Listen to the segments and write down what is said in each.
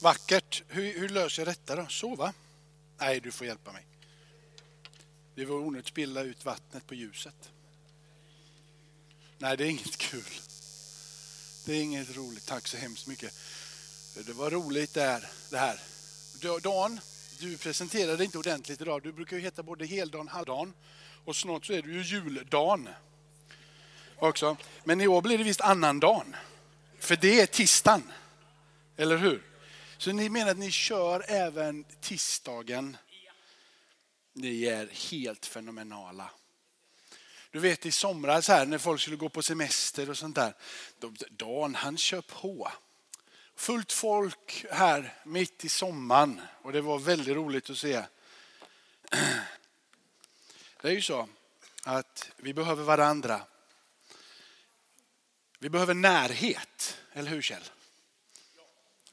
Vackert. Hur, hur löser jag detta då? Sova? Nej, du får hjälpa mig. Det var onödigt att spilla ut vattnet på ljuset. Nej, det är inget kul. Det är inget roligt. Tack så hemskt mycket. Det var roligt där, det här. Dan, du presenterade inte ordentligt idag. Du brukar ju heta både Heldan Halldan och snart så är du ju juldan också. Men i år blir det visst annandagen. För det är tisdagen. Eller hur? Så ni menar att ni kör även tisdagen? Ni är helt fenomenala. Du vet i somras här när folk skulle gå på semester och sånt där. Dan han kör på. Fullt folk här mitt i sommaren och det var väldigt roligt att se. Det är ju så att vi behöver varandra. Vi behöver närhet, eller hur Kjell?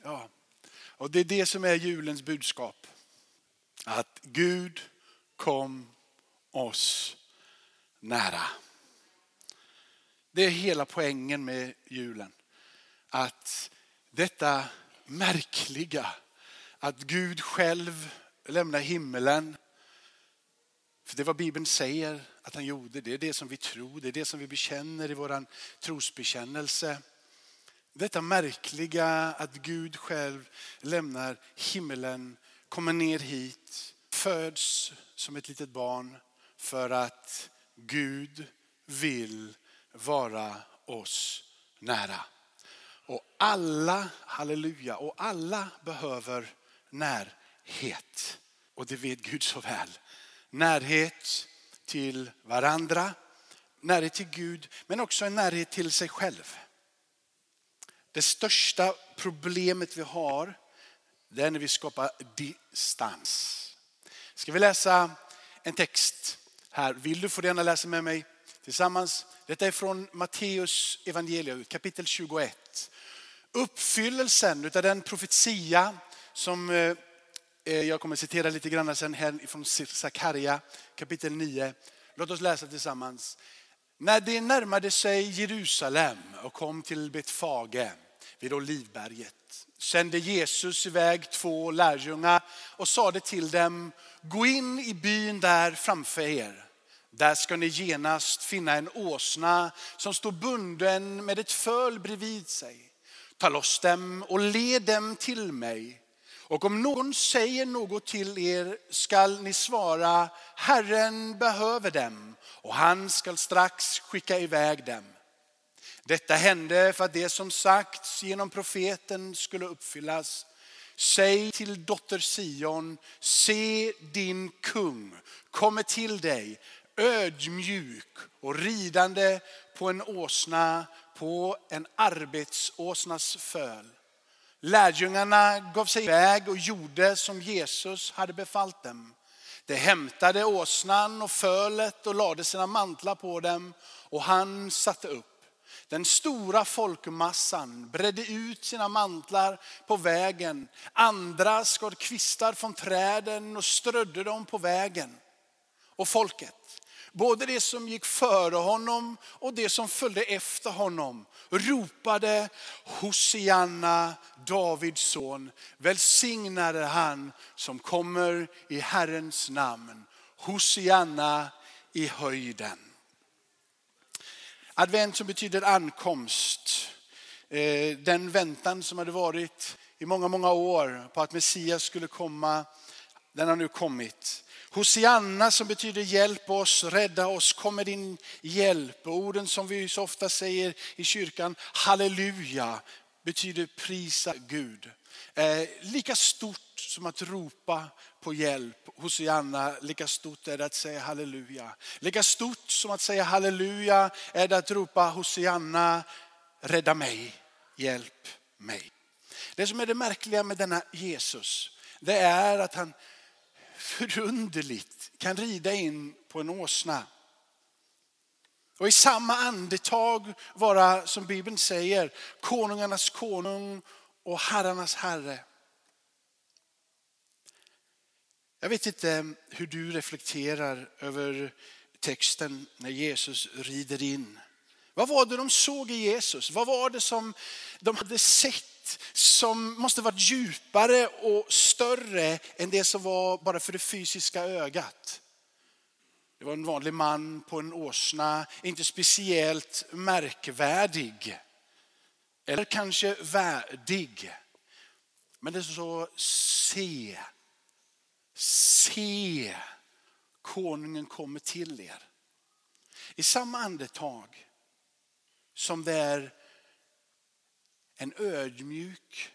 Ja. Och det är det som är julens budskap. Att Gud kom oss nära. Det är hela poängen med julen. Att detta märkliga, att Gud själv lämnar himmelen. För det är vad Bibeln säger att han gjorde. Det är det som vi tror, det är det som vi bekänner i vår trosbekännelse. Detta märkliga att Gud själv lämnar himmelen, kommer ner hit, föds som ett litet barn för att Gud vill vara oss nära. Och alla, halleluja, och alla behöver närhet. Och det vet Gud så väl. Närhet till varandra, närhet till Gud, men också en närhet till sig själv. Det största problemet vi har, det är när vi skapar distans. Ska vi läsa en text här? Vill du får du gärna läsa med mig tillsammans. Detta är från Matteus evangelium kapitel 21. Uppfyllelsen av den profetia som eh, eh, jag kommer citera lite grann sen här från Sakarja kapitel 9. Låt oss läsa tillsammans. När de närmade sig Jerusalem och kom till Betfage vid Olivberget sände Jesus iväg två lärjungar och sade till dem, gå in i byn där framför er. Där ska ni genast finna en åsna som står bunden med ett föl bredvid sig. Ta loss dem och led dem till mig. Och om någon säger något till er skall ni svara, Herren behöver dem och han skall strax skicka iväg dem. Detta hände för att det som sagts genom profeten skulle uppfyllas. Säg till dotter Sion, se din kung kommer till dig ödmjuk och ridande på en åsna, på en arbetsåsnas föl. Lärjungarna gav sig iväg och gjorde som Jesus hade befallt dem. De hämtade åsnan och fölet och lade sina mantlar på dem och han satte upp. Den stora folkmassan bredde ut sina mantlar på vägen. Andra skar kvistar från träden och strödde dem på vägen. Och folket, både det som gick före honom och det som följde efter honom, ropade Hosianna, Davids son. Välsignade han som kommer i Herrens namn. Hosianna i höjden. Advent som betyder ankomst. Eh, den väntan som hade varit i många, många år på att Messias skulle komma, den har nu kommit. Hosianna som betyder hjälp oss, rädda oss, kom med din hjälp. Och orden som vi så ofta säger i kyrkan, halleluja, betyder prisa Gud. Eh, lika stort som att ropa på hjälp. Hosianna, lika stort är det att säga halleluja. Lika stort som att säga halleluja är det att ropa Hosianna, rädda mig, hjälp mig. Det som är det märkliga med denna Jesus, det är att han förunderligt kan rida in på en åsna. Och i samma andetag vara, som Bibeln säger, konungarnas konung och herrarnas herre. Jag vet inte hur du reflekterar över texten när Jesus rider in. Vad var det de såg i Jesus? Vad var det som de hade sett som måste varit djupare och större än det som var bara för det fysiska ögat. Det var en vanlig man på en åsna, inte speciellt märkvärdig. Eller kanske värdig. Men det är så, se, se, konungen kommer till er. I samma andetag som det är en ödmjuk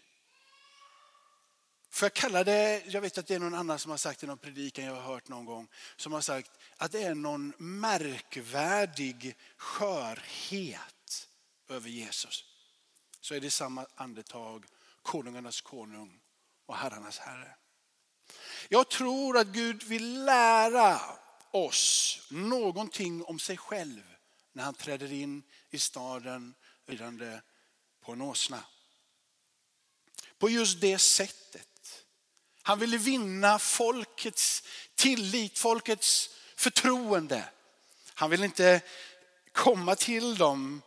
Får jag kalla det, jag vet att det är någon annan som har sagt i någon predikan jag har hört någon gång, som har sagt att det är någon märkvärdig skörhet över Jesus. Så är det samma andetag konungarnas konung och herrarnas herre. Jag tror att Gud vill lära oss någonting om sig själv när han träder in i staden ridande på en åsna. På just det sättet. Han ville vinna folkets tillit, folkets förtroende. Han vill inte komma till dem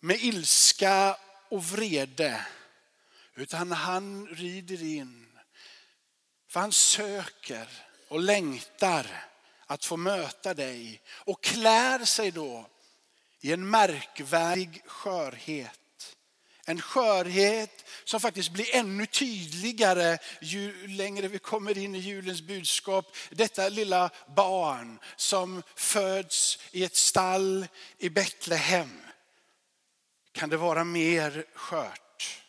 med ilska och vrede. Utan han rider in. För han söker och längtar att få möta dig. Och klär sig då i en märkvärdig skörhet. En skörhet som faktiskt blir ännu tydligare ju längre vi kommer in i julens budskap. Detta lilla barn som föds i ett stall i Betlehem. Kan det vara mer skört?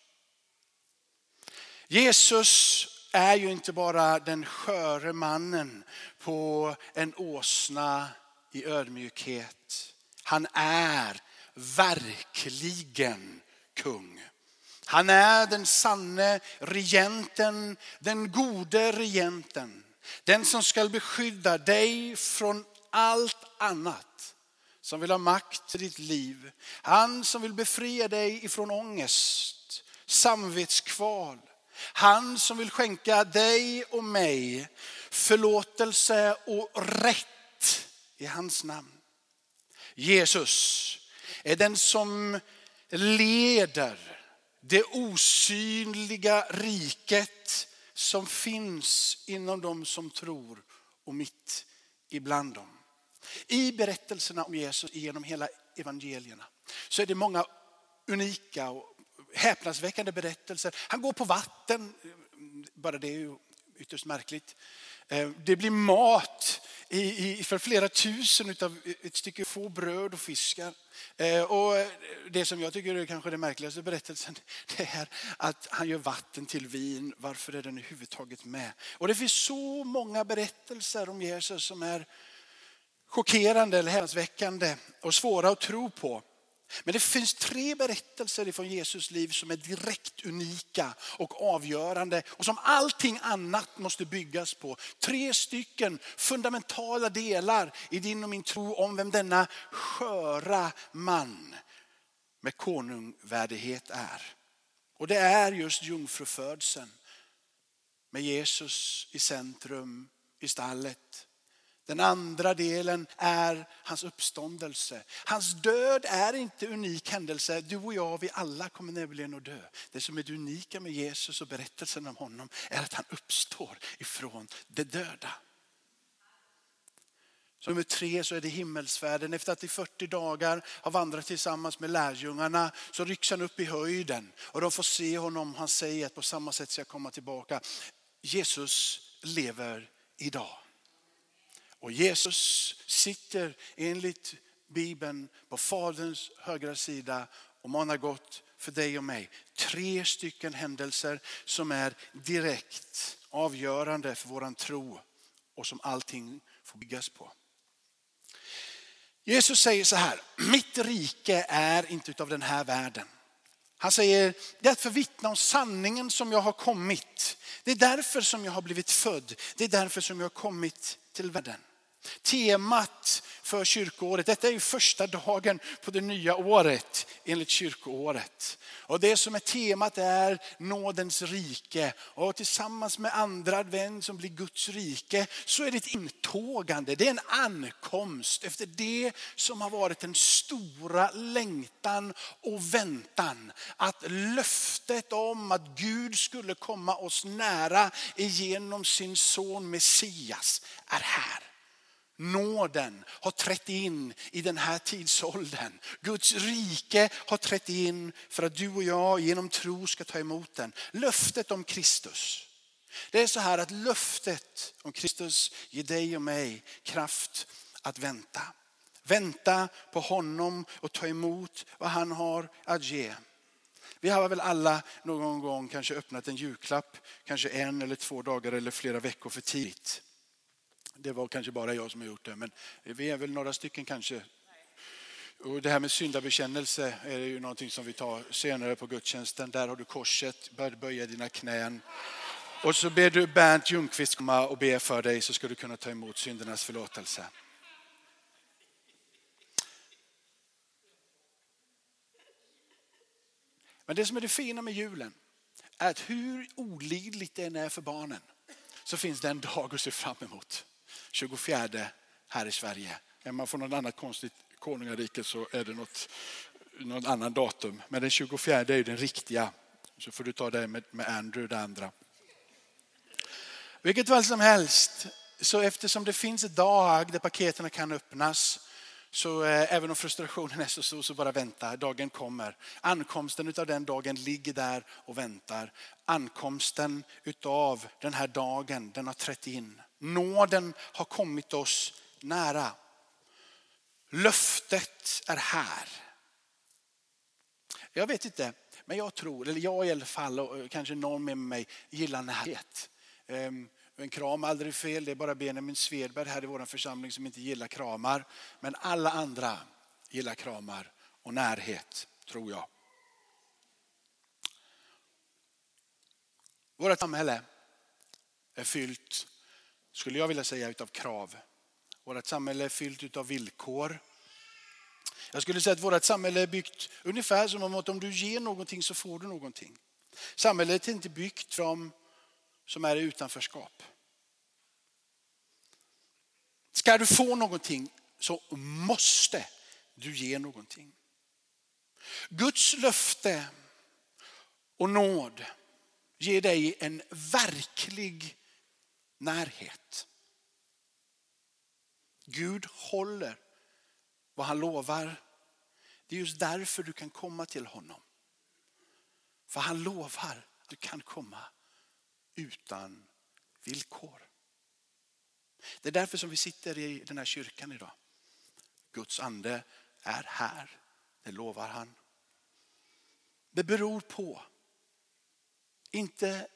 Jesus är ju inte bara den sköre mannen på en åsna i ödmjukhet. Han är verkligen kung. Han är den sanne regenten, den gode regenten. Den som ska beskydda dig från allt annat som vill ha makt i ditt liv. Han som vill befria dig ifrån ångest, samvetskval. Han som vill skänka dig och mig förlåtelse och rätt i hans namn. Jesus är den som leder det osynliga riket som finns inom dem som tror och mitt ibland dem. I berättelserna om Jesus genom hela evangelierna så är det många unika och häpnadsväckande berättelser. Han går på vatten, bara det är ju ytterst märkligt. Eh, det blir mat för flera tusen av ett stycke få bröd och fiskar. Eh, och det som jag tycker är kanske den märkligaste berättelsen det är att han gör vatten till vin. Varför är den överhuvudtaget med? Och det finns så många berättelser om Jesus som är chockerande eller häpnadsväckande och svåra att tro på. Men det finns tre berättelser från Jesus liv som är direkt unika och avgörande och som allting annat måste byggas på. Tre stycken fundamentala delar i din och min tro om vem denna sköra man med konungvärdighet är. Och det är just jungfrufödseln med Jesus i centrum i stallet den andra delen är hans uppståndelse. Hans död är inte unik händelse. Du och jag, vi alla kommer nämligen att dö. Det som är det unika med Jesus och berättelsen om honom är att han uppstår ifrån det döda. Så nummer tre så är det himmelsfärden. Efter att i 40 dagar har vandrat tillsammans med lärjungarna så rycks han upp i höjden och de får se honom. Han säger att på samma sätt ska jag komma tillbaka. Jesus lever idag. Och Jesus sitter enligt Bibeln på Faderns högra sida och manar gott för dig och mig. Tre stycken händelser som är direkt avgörande för våran tro och som allting får byggas på. Jesus säger så här, mitt rike är inte av den här världen. Han säger, det är att förvittna om sanningen som jag har kommit. Det är därför som jag har blivit född. Det är därför som jag har kommit till världen. Temat för kyrkoåret. Detta är ju första dagen på det nya året enligt kyrkoåret. Och det som är temat är nådens rike. Och tillsammans med andra advent som blir Guds rike så är det ett intågande, det är en ankomst efter det som har varit den stora längtan och väntan. Att löftet om att Gud skulle komma oss nära genom sin son Messias är här. Nåden har trätt in i den här tidsåldern. Guds rike har trätt in för att du och jag genom tro ska ta emot den. Löftet om Kristus. Det är så här att löftet om Kristus ger dig och mig kraft att vänta. Vänta på honom och ta emot vad han har att ge. Vi har väl alla någon gång kanske öppnat en julklapp, kanske en eller två dagar eller flera veckor för tidigt. Det var kanske bara jag som har gjort det, men vi är väl några stycken kanske. Och det här med syndabekännelse är ju någonting som vi tar senare på gudstjänsten. Där har du korset, bör böja dina knän. Och så ber du Bernt Ljungqvist komma och be för dig så ska du kunna ta emot syndernas förlåtelse. Men det som är det fina med julen är att hur olidligt det än är för barnen så finns det en dag att se fram emot. 24 här i Sverige. Är man från något annat konstigt konungarike så är det något, något annat datum. Men den 24 är ju den riktiga. Så får du ta det med, med Andrew det andra. Vilket väl som helst, så eftersom det finns en dag där paketen kan öppnas så eh, även om frustrationen är så stor så bara vänta, dagen kommer. Ankomsten av den dagen ligger där och väntar. Ankomsten av den här dagen, den har trätt in. Nåden har kommit oss nära. Löftet är här. Jag vet inte, men jag tror, eller jag i alla fall och eh, kanske någon med mig gillar närhet. Ehm, en kram är aldrig fel, det är bara Benjamin Svedberg här i vår församling som inte gillar kramar. Men alla andra gillar kramar och närhet, tror jag. Vårt samhälle är fyllt skulle jag vilja säga, utav krav. Vårt samhälle är fyllt av villkor. Jag skulle säga att vårt samhälle är byggt ungefär som att om du ger någonting så får du någonting. Samhället är inte byggt för dem som är i utanförskap. Ska du få någonting så måste du ge någonting. Guds löfte och nåd ger dig en verklig närhet. Gud håller vad han lovar. Det är just därför du kan komma till honom. För han lovar att du kan komma utan villkor. Det är därför som vi sitter i den här kyrkan idag. Guds ande är här, det lovar han. Det beror på, inte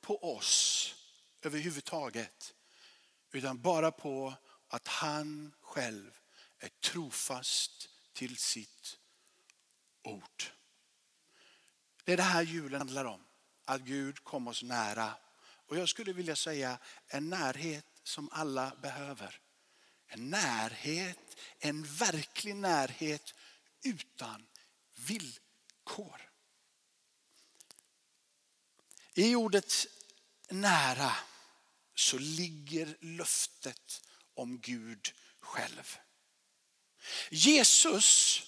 på oss, överhuvudtaget. Utan bara på att han själv är trofast till sitt ord. Det är det här julen handlar om. Att Gud kom oss nära. Och jag skulle vilja säga en närhet som alla behöver. En närhet, en verklig närhet utan villkor. I ordet nära så ligger löftet om Gud själv. Jesus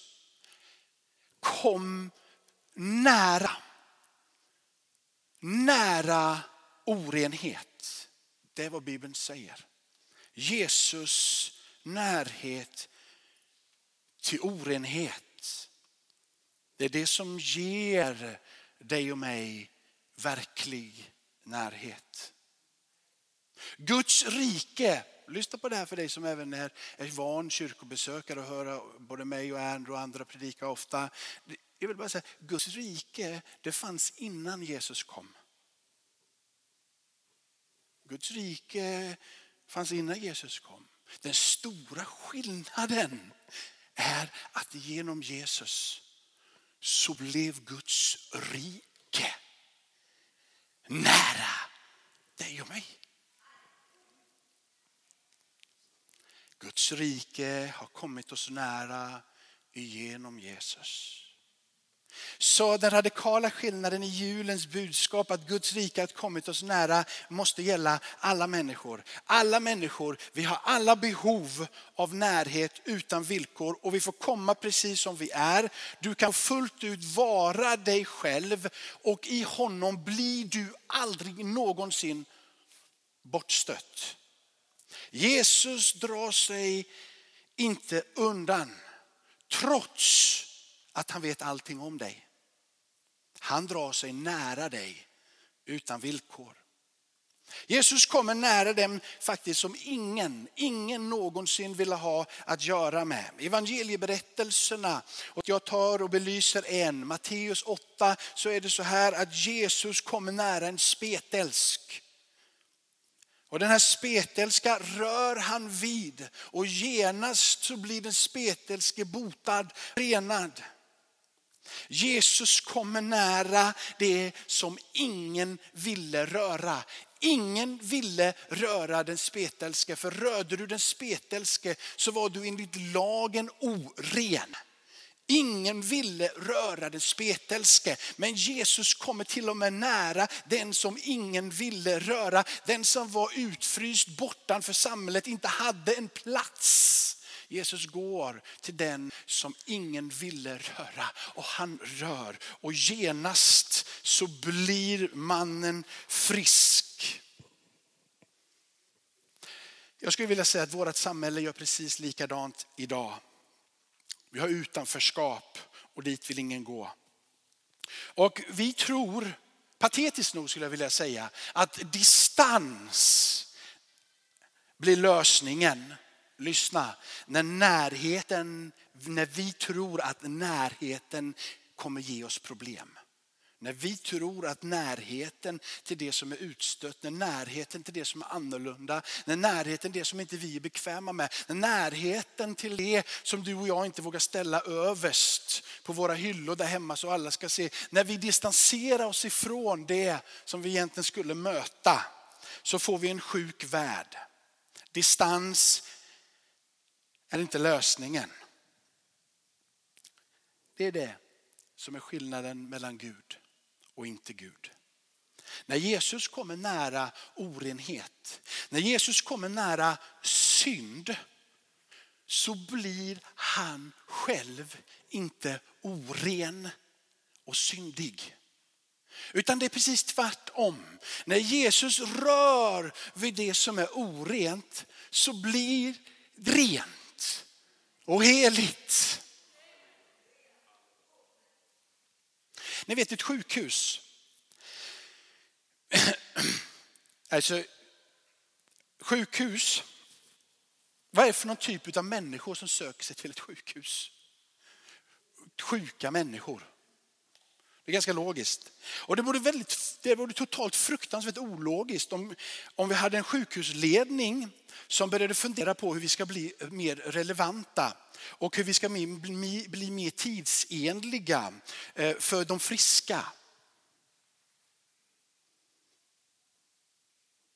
kom nära. Nära orenhet. Det är vad Bibeln säger. Jesus närhet till orenhet. Det är det som ger dig och mig verklig närhet. Guds rike, lyssna på det här för dig som även är, är van kyrkobesökare och höra både mig och Andrew och andra predika ofta. Jag vill bara säga, Guds rike det fanns innan Jesus kom. Guds rike fanns innan Jesus kom. Den stora skillnaden är att genom Jesus så blev Guds rike nära dig och mig. Guds rike har kommit oss nära genom Jesus. Så den radikala skillnaden i julens budskap att Guds rike har kommit oss nära måste gälla alla människor. Alla människor, vi har alla behov av närhet utan villkor och vi får komma precis som vi är. Du kan fullt ut vara dig själv och i honom blir du aldrig någonsin bortstött. Jesus drar sig inte undan trots att han vet allting om dig. Han drar sig nära dig utan villkor. Jesus kommer nära dem faktiskt som ingen, ingen någonsin ville ha att göra med. Evangelieberättelserna, och jag tar och belyser en, Matteus 8, så är det så här att Jesus kommer nära en spetälsk. Och den här spetälska rör han vid och genast så blir den spetälske botad, renad. Jesus kommer nära det som ingen ville röra. Ingen ville röra den spetälske, för rörde du den spetälske så var du enligt lagen oren. Ingen ville röra den spetälske, men Jesus kommer till och med nära den som ingen ville röra. Den som var utfryst bortanför samhället, inte hade en plats. Jesus går till den som ingen ville röra och han rör och genast så blir mannen frisk. Jag skulle vilja säga att vårt samhälle gör precis likadant idag. Vi har utanförskap och dit vill ingen gå. Och vi tror, patetiskt nog skulle jag vilja säga, att distans blir lösningen lyssna, när närheten, när vi tror att närheten kommer ge oss problem. När vi tror att närheten till det som är utstött, när närheten till det som är annorlunda, när närheten till det som inte vi är bekväma med, när närheten till det som du och jag inte vågar ställa överst på våra hyllor där hemma så alla ska se. När vi distanserar oss ifrån det som vi egentligen skulle möta så får vi en sjuk värld. Distans är inte lösningen. Det är det som är skillnaden mellan Gud och inte Gud. När Jesus kommer nära orenhet, när Jesus kommer nära synd så blir han själv inte oren och syndig. Utan det är precis tvärtom. När Jesus rör vid det som är orent så blir rent och heligt. Ni vet ett sjukhus. Alltså, sjukhus. Vad är det för någon typ av människor som söker sig till ett sjukhus? Sjuka människor. Det är ganska logiskt. Och det vore, väldigt, det vore totalt fruktansvärt ologiskt om, om vi hade en sjukhusledning som började fundera på hur vi ska bli mer relevanta och hur vi ska bli, bli, bli mer tidsenliga eh, för de friska.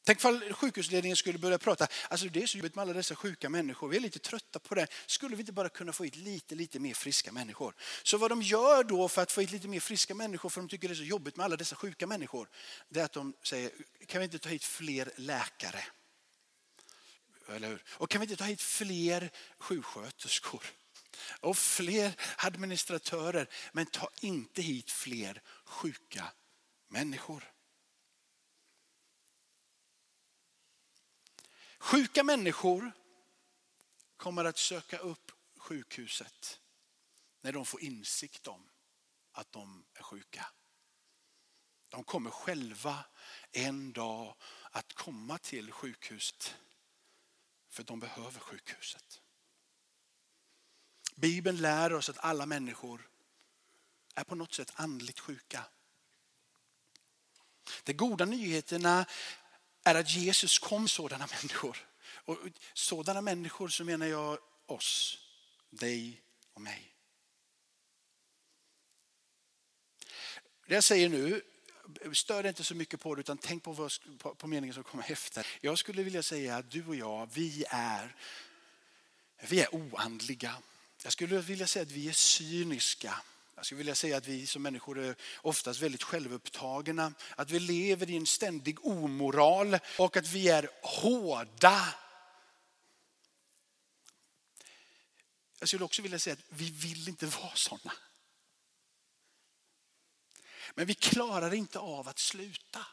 Tänk om sjukhusledningen skulle börja prata, alltså det är så jobbigt med alla dessa sjuka människor, vi är lite trötta på det. Skulle vi inte bara kunna få hit lite, lite mer friska människor? Så vad de gör då för att få hit lite mer friska människor, för de tycker det är så jobbigt med alla dessa sjuka människor, det är att de säger, kan vi inte ta hit fler läkare? Eller hur? Och kan vi inte ta hit fler sjuksköterskor? Och fler administratörer, men ta inte hit fler sjuka människor. Sjuka människor kommer att söka upp sjukhuset när de får insikt om att de är sjuka. De kommer själva en dag att komma till sjukhuset för de behöver sjukhuset. Bibeln lär oss att alla människor är på något sätt andligt sjuka. De goda nyheterna är att Jesus kom sådana människor. Och sådana människor så menar jag oss, dig och mig. Det jag säger nu, stör dig inte så mycket på det utan tänk på, vad, på, på meningen som kommer efter. Jag skulle vilja säga att du och jag, vi är Vi är oandliga. Jag skulle vilja säga att vi är cyniska. Jag skulle vilja säga att vi som människor är oftast väldigt självupptagna. Att vi lever i en ständig omoral och att vi är hårda. Jag skulle också vilja säga att vi vill inte vara sådana. Men vi klarar inte av att sluta.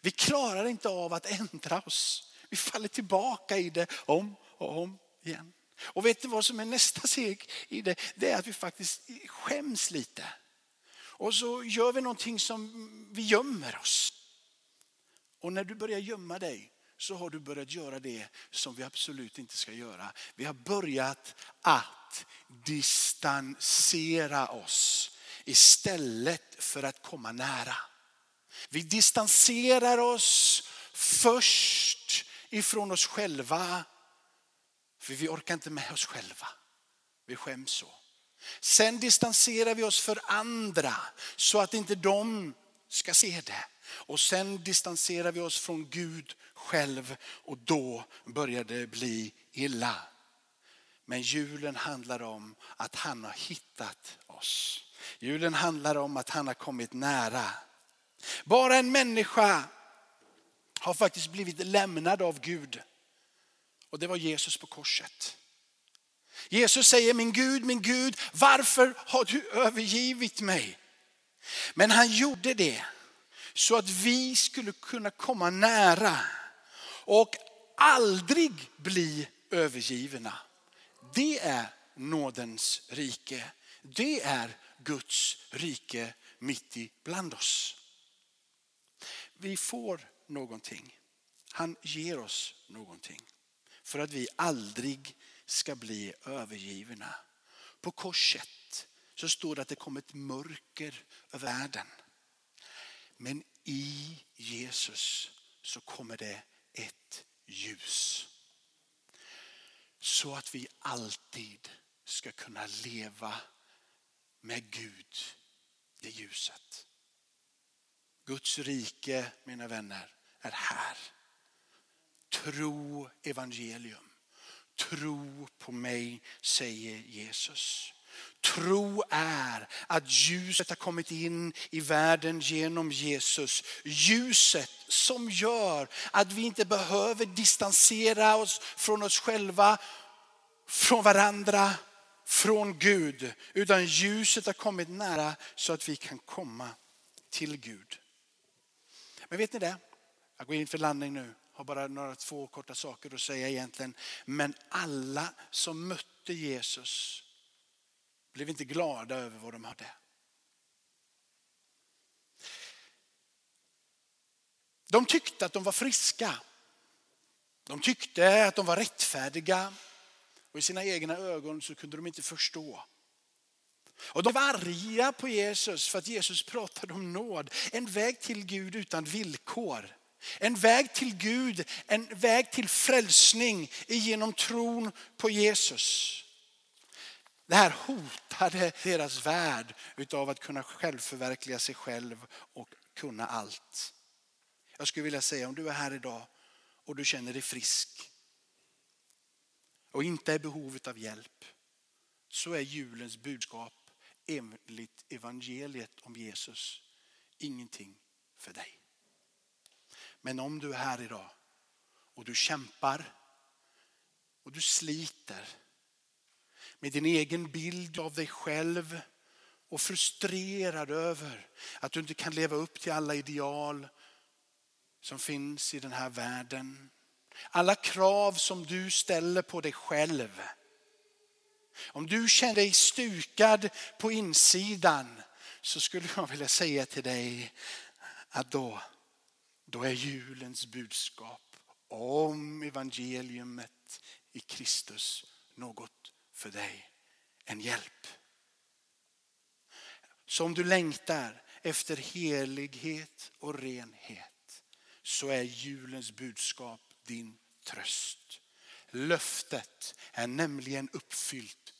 Vi klarar inte av att ändra oss. Vi faller tillbaka i det om och om igen. Och vet du vad som är nästa steg i det? Det är att vi faktiskt skäms lite. Och så gör vi någonting som vi gömmer oss. Och när du börjar gömma dig så har du börjat göra det som vi absolut inte ska göra. Vi har börjat att distansera oss istället för att komma nära. Vi distanserar oss först ifrån oss själva för vi orkar inte med oss själva. Vi skäms så. Sen distanserar vi oss för andra så att inte de ska se det. Och sen distanserar vi oss från Gud själv och då börjar det bli illa. Men julen handlar om att han har hittat oss. Julen handlar om att han har kommit nära. Bara en människa har faktiskt blivit lämnad av Gud. Och det var Jesus på korset. Jesus säger min Gud, min Gud, varför har du övergivit mig? Men han gjorde det så att vi skulle kunna komma nära och aldrig bli övergivna. Det är nådens rike. Det är Guds rike mitt ibland oss. Vi får någonting. Han ger oss någonting för att vi aldrig ska bli övergivna. På korset så står det att det kom ett mörker över världen. Men i Jesus så kommer det ett ljus. Så att vi alltid ska kunna leva med Gud i ljuset. Guds rike, mina vänner, är här. Tro evangelium. Tro på mig, säger Jesus. Tro är att ljuset har kommit in i världen genom Jesus. Ljuset som gör att vi inte behöver distansera oss från oss själva, från varandra, från Gud. Utan ljuset har kommit nära så att vi kan komma till Gud. Men vet ni det? Jag går in för landning nu. Har bara några två korta saker att säga egentligen. Men alla som mötte Jesus blev inte glada över vad de hade. De tyckte att de var friska. De tyckte att de var rättfärdiga. Och i sina egna ögon så kunde de inte förstå. Och de var arga på Jesus för att Jesus pratade om nåd. En väg till Gud utan villkor. En väg till Gud, en väg till frälsning genom tron på Jesus. Det här hotade deras värld utav att kunna självförverkliga sig själv och kunna allt. Jag skulle vilja säga om du är här idag och du känner dig frisk och inte är i behovet av hjälp så är julens budskap enligt evangeliet om Jesus ingenting för dig. Men om du är här idag och du kämpar och du sliter med din egen bild av dig själv och frustrerad över att du inte kan leva upp till alla ideal som finns i den här världen. Alla krav som du ställer på dig själv. Om du känner dig stukad på insidan så skulle jag vilja säga till dig att då, då är julens budskap om evangeliumet i Kristus något för dig. En hjälp. Så om du längtar efter helighet och renhet så är julens budskap din tröst. Löftet är nämligen uppfyllt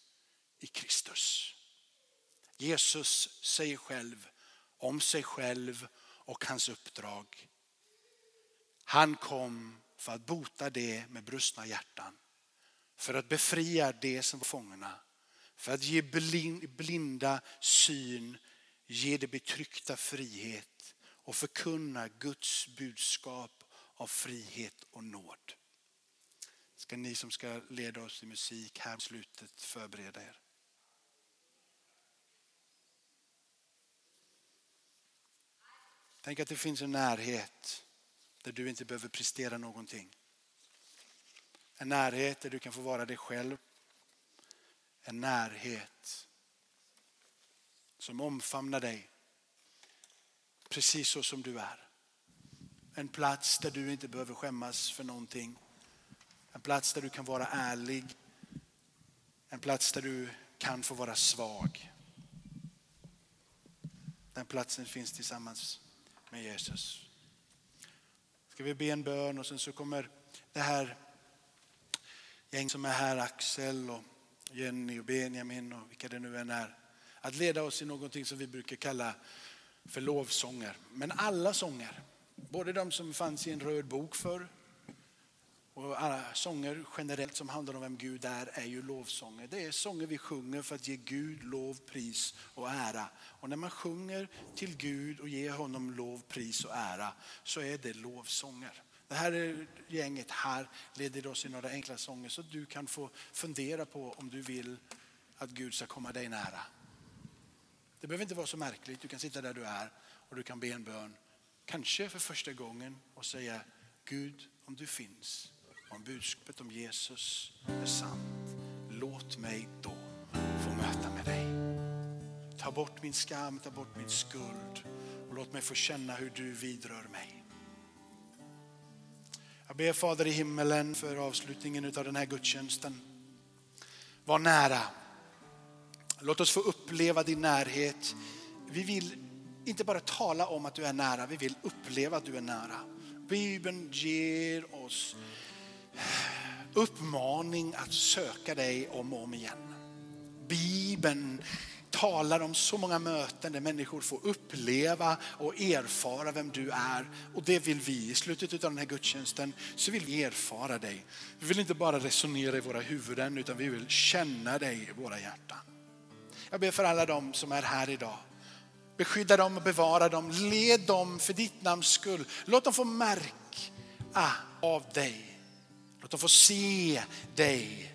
i Kristus. Jesus säger själv om sig själv och hans uppdrag. Han kom för att bota det med brustna hjärtan. för att befria det som var fångna, för att ge blinda syn, ge det betryckta frihet och förkunna Guds budskap av frihet och nåd. Ska ni som ska leda oss i musik här på slutet förbereda er. Tänk att det finns en närhet där du inte behöver prestera någonting. En närhet där du kan få vara dig själv. En närhet som omfamnar dig precis så som du är. En plats där du inte behöver skämmas för någonting. En plats där du kan vara ärlig. En plats där du kan få vara svag. Den platsen finns tillsammans med Jesus. Ska vi be en bön och sen så kommer det här gäng som är här, Axel och Jenny och Benjamin och vilka det nu än är, att leda oss i någonting som vi brukar kalla för lovsånger. Men alla sånger, både de som fanns i en röd bok förr, och alla sånger generellt som handlar om vem Gud är, är ju lovsånger. Det är sånger vi sjunger för att ge Gud lov, pris och ära. Och när man sjunger till Gud och ger honom lov, pris och ära så är det lovsånger. Det här gänget här leder oss i några enkla sånger så du kan få fundera på om du vill att Gud ska komma dig nära. Det behöver inte vara så märkligt. Du kan sitta där du är och du kan be en bön. Kanske för första gången och säga Gud om du finns, om budskapet om Jesus är sant. Låt mig då få möta med dig. Ta bort min skam, ta bort min skuld och låt mig få känna hur du vidrör mig. Jag ber Fader i himmelen för avslutningen av den här gudstjänsten. Var nära. Låt oss få uppleva din närhet. Vi vill inte bara tala om att du är nära, vi vill uppleva att du är nära. Bibeln ger oss uppmaning att söka dig om och om igen. Bibeln talar om så många möten där människor får uppleva och erfara vem du är. Och det vill vi. I slutet av den här gudstjänsten så vill vi erfara dig. Vi vill inte bara resonera i våra huvuden utan vi vill känna dig i våra hjärtan. Jag ber för alla dem som är här idag. Beskydda dem och bevara dem. Led dem för ditt namns skull. Låt dem få märka av dig. Låt dem få se dig.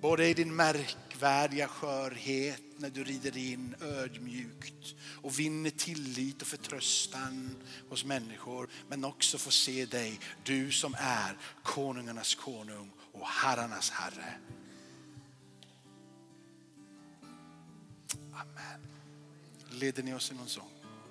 Både i din märkvärdiga skörhet när du rider in ödmjukt och vinner tillit och förtröstan hos människor. Men också få se dig, du som är konungarnas konung och herrarnas herre. Amen. Leder ni oss i någon sång?